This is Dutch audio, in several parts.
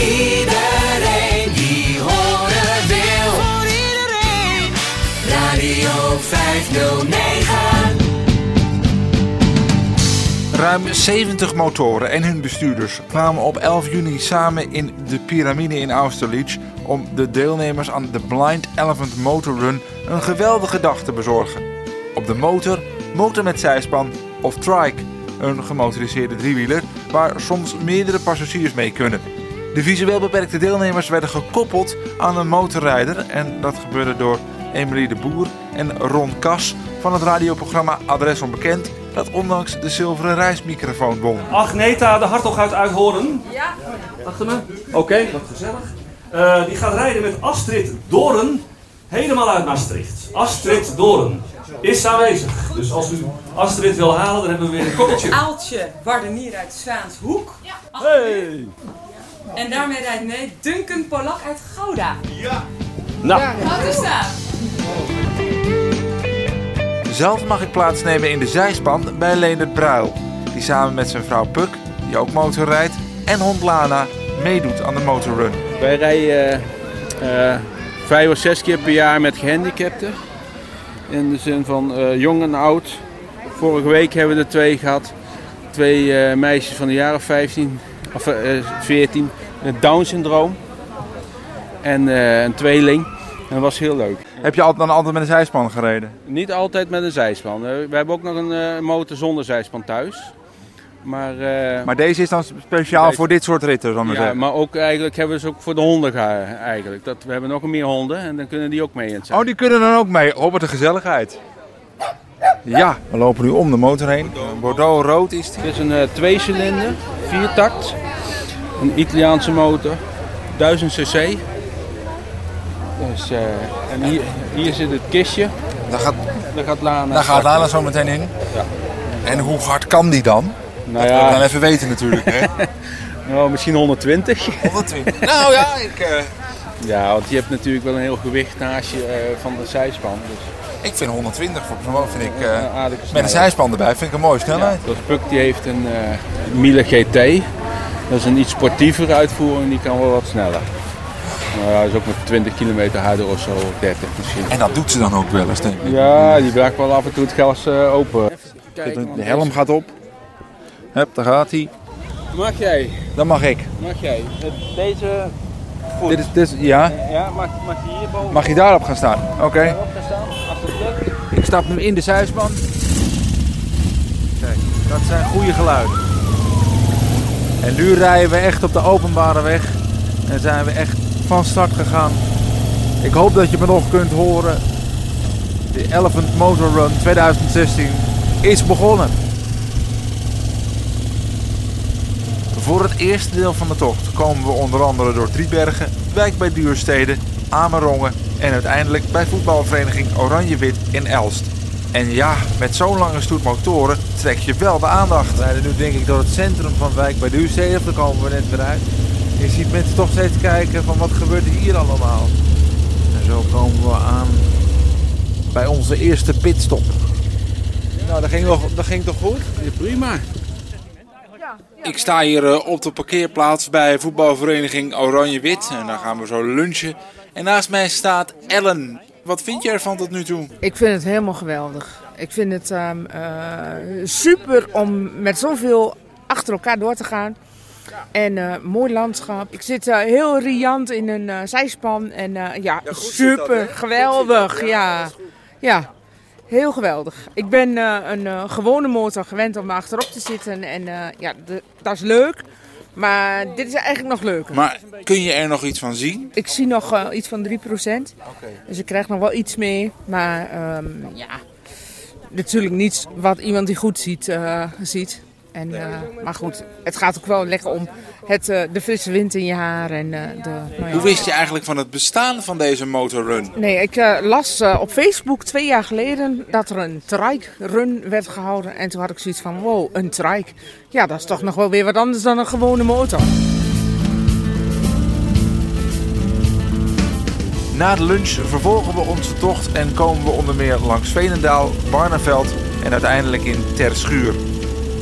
iedereen die horen wil. Voor iedereen. Radio 509. Ruim 70 motoren en hun bestuurders kwamen op 11 juni samen in de piramide in Austerlitz om de deelnemers aan de Blind Elephant Motor Run een geweldige dag te bezorgen. Op de motor, motor met zijspan of trike, een gemotoriseerde driewieler waar soms meerdere passagiers mee kunnen. De visueel beperkte deelnemers werden gekoppeld aan een motorrijder en dat gebeurde door Emily de Boer en Ron Kas van het radioprogramma Adres Onbekend dat ondanks de zilveren reismicrofoon won. Agneta de Hartog uit Uithoren. Ja. Achter me. Oké, wat gezellig. Eh, die gaat rijden met Astrid Doren helemaal uit Maastricht. Astrid Doren is aanwezig. Dus als u Astrid wil halen, dan hebben we weer een koppeltje. Aaltje Wardenier uit Zwaanshoek. Hey! En daarmee rijdt mee Duncan Polak uit Gouda. Nou, Wat is dat? Zelf mag ik plaatsnemen in de zijspan bij Leendert Bruil, die samen met zijn vrouw Puk, die ook motor rijdt, en hond Lana meedoet aan de motorrun. Wij rijden eh, eh, vijf of zes keer per jaar met gehandicapten. In de zin van eh, jong en oud. Vorige week hebben we er twee gehad. Twee eh, meisjes van de jaren 15 of eh, 14 met Down syndroom. En eh, een tweeling. En dat was heel leuk. Heb je dan altijd met een zijspan gereden? Niet altijd met een zijspan. Eh, we hebben ook nog een eh, motor zonder zijspan thuis. Maar, eh, Maar deze is dan speciaal Deze- voor dit soort ritten, maar ja, zeggen. maar ook eigenlijk hebben we ze ook voor de honden eigenlijk. Dat, we hebben nog meer honden en dan kunnen die ook mee in het Oh, die kunnen dan ook mee. Oh, wat een gezelligheid. Ja, we lopen nu om de motor heen. Bordeaux rood is. Het is een eh tweecilinder, viertakt, een Italiaanse motor, 1000 cc. Dus, eh, en hier, hier zit het kistje, Daar gaat, daar gaat Lana. daar gaat. Lana zo meteen in. Ja. En hoe hard kan die dan? Nou Dat wil ik dan ja, even weten natuurlijk. Hè? nou, misschien 120. 120. Nou ja, ik, eh, Ja, want je hebt natuurlijk wel een heel gewicht naast je eh, van de zijspan. Dus ik vind 120 voor persoon vind ik... met een zijspan erbij vind ik een mooie Ja, snelheid. dat Puk die heeft een Miele GT. Dat is een iets sportievere uitvoering, die kan wel wat sneller. Nou ja, is ook met 20 kilometer harder of zo, of 30 misschien. En dat doet ze dan ook wel eens, denk ik. Ja, die braakt wel af en toe het gas eh, open. De helm gaat op. Hup, daar gaat hij. Mag jij? Dan mag ik. Mag jij? Deze voet. Dit is, dit is, ja, Ja, mag, mag je hierboven mag je daarop gaan staan? Oké. erop gaan staan? Als het lukt. Ik stap nu in de zijspan. Kijk, dat zijn goede geluiden. En nu rijden we echt op de openbare weg. En zijn we echt van start gegaan. Ik hoop dat je me nog kunt horen. De Elephant Motor Run 2016 is begonnen. Voor het eerste deel van de tocht komen we onder andere door Driebergen, Wijk bij Duurstede, Amerongen en uiteindelijk bij voetbalvereniging Oranje-Wit in Elst. En ja, met zo'n lange stoet motoren trek je wel de aandacht. We rijden nu denk ik door het centrum van Wijk bij Duurstede, of daar komen we net weer uit. Je ziet mensen toch steeds kijken van wat gebeurt er hier allemaal. En zo komen we aan bij onze eerste pitstop. Nou, dat ging, nog, dat ging toch goed? Ja, prima. Ik sta hier eh, op de parkeerplaats bij voetbalvereniging Oranje-Wit. En daar gaan we zo lunchen. En naast mij staat Ellen. Wat vind je ervan tot nu toe? Ik vind het helemaal geweldig. Ik vind het ehm, eh, super om met zoveel achter elkaar door te gaan. En eh, mooi landschap. Ik zit eh, heel riant in een zijspan. En eh, ja, super geweldig. Ja. ja, heel geweldig. Ik ben een gewone motor gewend om achterop te zitten. En ja, de- dat is leuk. Maar dit is eigenlijk nog leuker. Maar kun je er nog iets van zien? Ik zie nog eh, iets van 3%. Dus ik krijg nog wel iets mee. Maar ehm, ja, natuurlijk niets wat iemand die goed ziet, eh, ziet. En, eh, maar goed, het gaat ook wel lekker om het, eh, de frisse wind in je haar. En, eh, de, nou ja. Hoe wist je eigenlijk van het bestaan van deze motorrun? Nee, ik eh, las eh, op Facebook twee jaar geleden dat er een trike run werd gehouden. En toen had ik zoiets van, wow, een trike. Ja, dat is toch nog wel weer wat anders dan een gewone motor. Na de lunch vervolgen we onze tocht en komen we onder meer langs Veenendaal, Barneveld en uiteindelijk in Terschuur.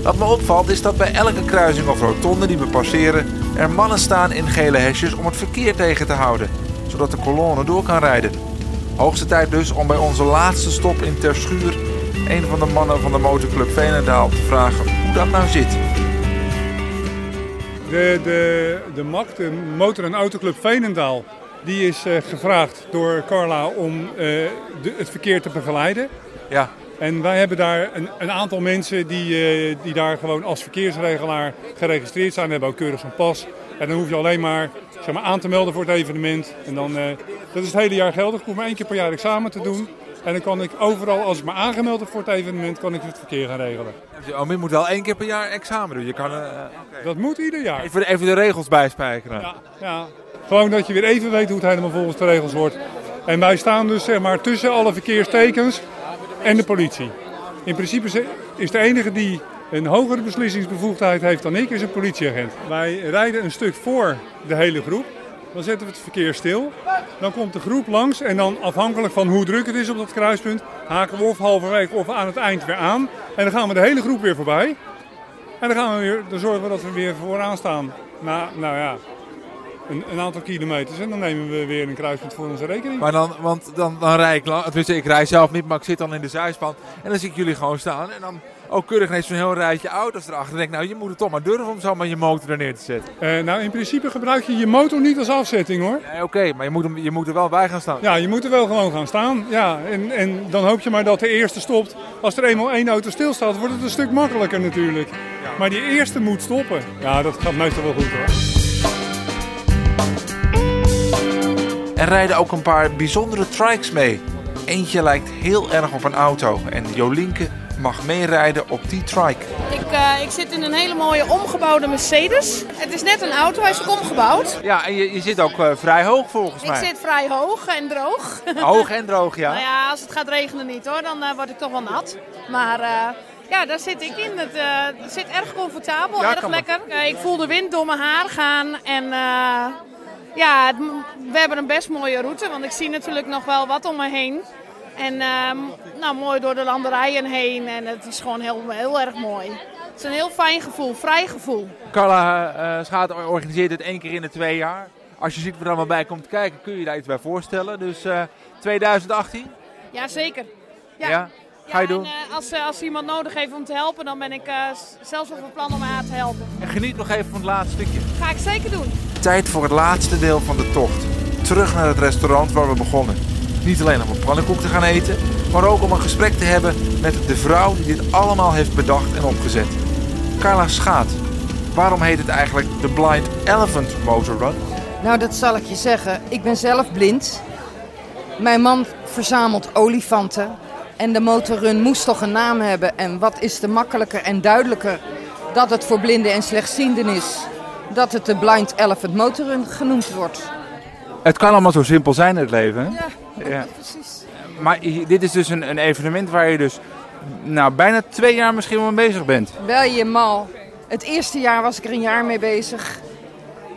Wat me opvalt is dat bij elke kruising of rotonde die we passeren er mannen staan in gele hesjes om het verkeer tegen te houden, zodat de kolonne door kan rijden. Hoogste tijd dus om bij onze laatste stop in Terschuur een van de mannen van de motorclub Veenendaal te vragen hoe dat nou zit. De, de, de MAC, de Motor- en Autoclub Veenendaal, die is eh, gevraagd door Carla om eh, de, het verkeer te begeleiden. Ja, En wij hebben daar een, een aantal mensen die, eh, die daar gewoon als verkeersregelaar geregistreerd zijn. We hebben ook keurig zo'n pas. En dan hoef je alleen maar, zeg maar aan te melden voor het evenement. En dan, eh, dat is het hele jaar geldig. Ik hoef maar één keer per jaar examen te doen. En dan kan ik overal, als ik me aangemeld heb voor het evenement, kan ik het verkeer gaan regelen. oh, je moet wel één keer per jaar examen doen. Je kan eh, Dat moet ieder jaar. even, even de regels bijspijkeren. Ja, ja. Gewoon dat je weer even weet hoe het helemaal volgens de regels wordt. En wij staan dus zeg maar tussen alle verkeerstekens en de politie. In principe is- de enige die een hogere beslissingsbevoegdheid heeft dan ik, een politieagent. Wij rijden een stuk voor de hele groep. Dan zetten we het verkeer stil. Dan komt de groep langs en dan afhankelijk van hoe druk het is op dat kruispunt, haken we of halverwege of aan het eind weer aan. En dan gaan we de hele groep weer voorbij. En dan, gaan we weer, dan zorgen we dat we weer vooraan staan. Nou ja, een, een aantal kilometers. En dan nemen we weer een kruispunt voor onze rekening. Maar dan, want dan, dan rij ik, tenminste ik rij zelf niet, maar ik zit dan in de zijspan. En dan zie ik jullie gewoon staan. En dan ook keurig ineens zo'n heel rijtje auto's erachter. Dan denk ik, nou je moet het toch maar durven om zomaar je motor er neer te zetten. Eh, nou, in principe gebruik je je motor niet als afzetting hoor. Nee, Oké, maar je moet, hem, je moet er wel bij gaan staan. Ja, je moet er wel gewoon gaan staan. Ja, en, en dan hoop je maar dat de eerste stopt. Als er eenmaal één auto stilstaat, wordt het een stuk makkelijker natuurlijk. Maar die eerste moet stoppen. Ja, dat gaat meestal wel goed hoor. Er rijden ook een paar bijzondere trikes mee. Eentje lijkt heel erg op een auto. En Jolinke mag meerijden op die trike. Ik, eh, ik zit in een hele mooie omgebouwde Mercedes. Het is net een auto, hij is ook omgebouwd. Ja, en je, je zit ook eh, vrij hoog volgens Ik mij. zit vrij hoog en droog. Hoog en droog, ja. Nou ja, als het gaat regenen niet hoor, dan eh, word ik toch wel nat. Maar eh, ja, daar zit ik in. Het, eh, zit erg comfortabel, Ja, erg lekker. Ik voel de wind door mijn haar gaan. En eh, ja, het- we hebben een best mooie route, want ik zie natuurlijk nog wel wat om me heen. En ehm, nou, mooi door de landerijen heen. En het is gewoon heel, heel erg mooi. Het is een heel fijn gevoel, vrij gevoel. Carla eh Schaat organiseert het één keer in de twee jaar. Als je ziet wat er allemaal bij komt kijken, kun je je daar iets bij voorstellen. Dus eh 2018? Ja, zeker. Ja? Ga je en, doen? eh, als, eh, als iemand nodig heeft om te helpen, dan ben ik eh, zelfs wel van plan om haar te helpen. En geniet nog even van het laatste stukje. Ga ik zeker doen. Tijd voor het laatste deel van de tocht. Terug naar het restaurant waar we begonnen. Niet alleen om een pannenkoek te gaan eten, maar ook om een gesprek te hebben met de vrouw die dit allemaal heeft bedacht en opgezet. Carla Schaat. Waarom heet het eigenlijk de Blind Elephant Motor Run? Nou, dat zal ik je zeggen. Ik ben zelf blind. Mijn man verzamelt olifanten. En de motorrun moest toch een naam hebben. En wat is te makkelijker en duidelijker dat het voor blinden en slechtzienden is. Dat het de Blind Elephant Motorrun genoemd wordt. Het kan allemaal zo simpel zijn in het leven. Ja, Ja. precies. Maar dit is dus een, een evenement waar je dus nou, bijna twee jaar misschien wel mee bezig bent. Wel je mal. Het eerste jaar was ik er een jaar mee bezig.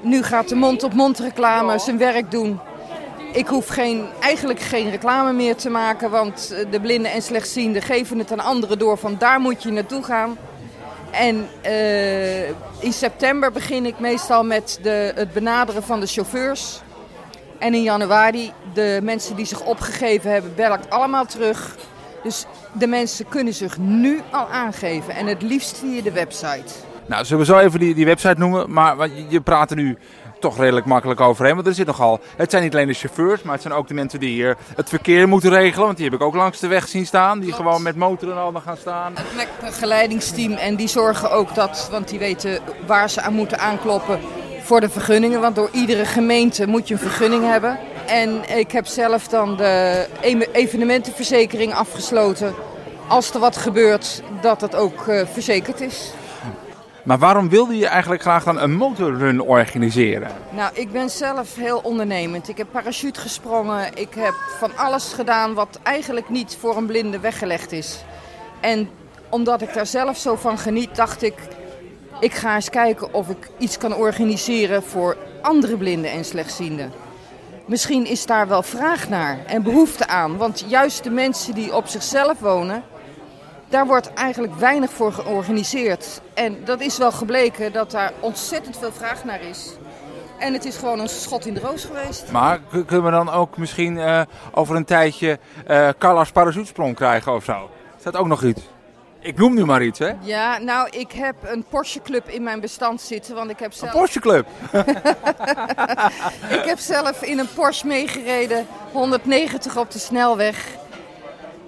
Nu gaat de mond-op-mond reclame zijn werk doen. Ik hoef geen, eigenlijk geen reclame meer te maken, want eh, de blinden en slechtzienden geven het aan anderen door van daar moet je naartoe gaan. En eh, in september begin ik meestal met de, het benaderen van de chauffeurs. En in januari, de mensen die zich opgegeven hebben, bel ik allemaal terug. Dus de mensen kunnen zich nu al aangeven en het liefst via de website. Nou, zullen we zo even die, die website noemen? Maar je praat er nu toch redelijk makkelijk overheen. Want er zit nogal. Het zijn niet alleen de chauffeurs, maar het zijn ook de mensen die hier het verkeer moeten regelen. Want die heb ik ook langs de weg zien staan. Die gewoon met motor en al dan gaan staan. Het begeleidingsteam en die zorgen ook dat, want die weten waar ze aan moeten aankloppen voor de vergunningen. Want door iedere gemeente moet je een vergunning hebben. En ik heb zelf dan de em- evenementenverzekering afgesloten. Als er wat gebeurt, dat het ook eh, verzekerd is. Maar waarom wilde je eigenlijk graag dan een motorrun organiseren? Nou, ik ben zelf heel ondernemend. Ik heb parachute gesprongen. Ik heb van alles gedaan wat eigenlijk niet voor een blinde weggelegd is. En omdat ik daar zelf zo van geniet, dacht ik... ik ga eens kijken of ik iets kan organiseren voor andere blinden en slechtzienden. Misschien is daar wel vraag naar en behoefte aan. Want juist de mensen die op zichzelf wonen... daar wordt eigenlijk weinig voor georganiseerd. En dat is wel gebleken dat daar ontzettend veel vraag naar is. En het is gewoon een schot in de roos geweest. Maar kunnen we dan ook misschien eh, over een tijdje eh Callas parachutesprong krijgen of zo? Is dat ook nog iets? Ik noem nu maar iets, hè? Ja, nou, ik heb een Porsche Club in mijn bestand zitten, want ik heb Een zelf... Porsche Club. Ik heb zelf in een Porsche meegereden, 190 op de snelweg.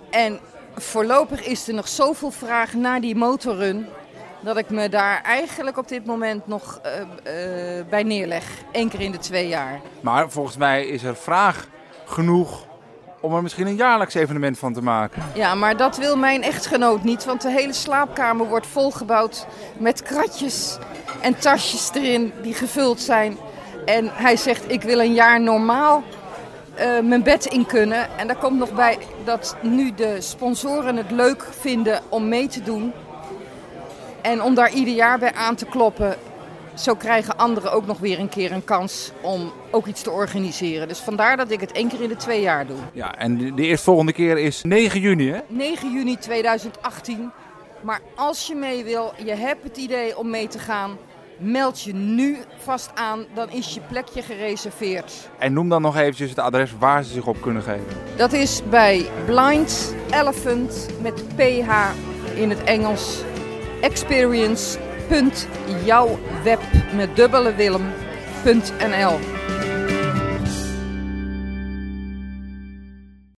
En voorlopig is er nog zoveel vraag naar die motorrun. Dat ik me daar eigenlijk op dit moment nog eh, eh, bij neerleg. Eén keer in de twee jaar. Maar volgens mij is er vraag genoeg om er misschien een jaarlijks evenement van te maken. Ja, maar dat wil mijn echtgenoot niet. Want de hele slaapkamer wordt volgebouwd met kratjes en tasjes erin die gevuld zijn. En hij zegt, ik wil een jaar normaal eh, mijn bed in kunnen. En daar komt nog bij dat nu de sponsoren het leuk vinden om mee te doen. En om daar ieder jaar bij aan te kloppen. Zo krijgen anderen ook nog weer een keer een kans om ook iets te organiseren. Dus vandaar dat ik het één keer in de twee jaar doe. Ja, en de, de eerstvolgende keer is 9 juni, hè? 9 juni 2018. Maar als je mee wil, je hebt het idee om mee te gaan, meld je nu vast aan, dan is je plekje gereserveerd. En noem dan nog eventjes het adres waar ze zich op kunnen geven. Dat is bij Blind Elephant met PH in het Engels. Experience.jouwweb met dubbele Willem.nl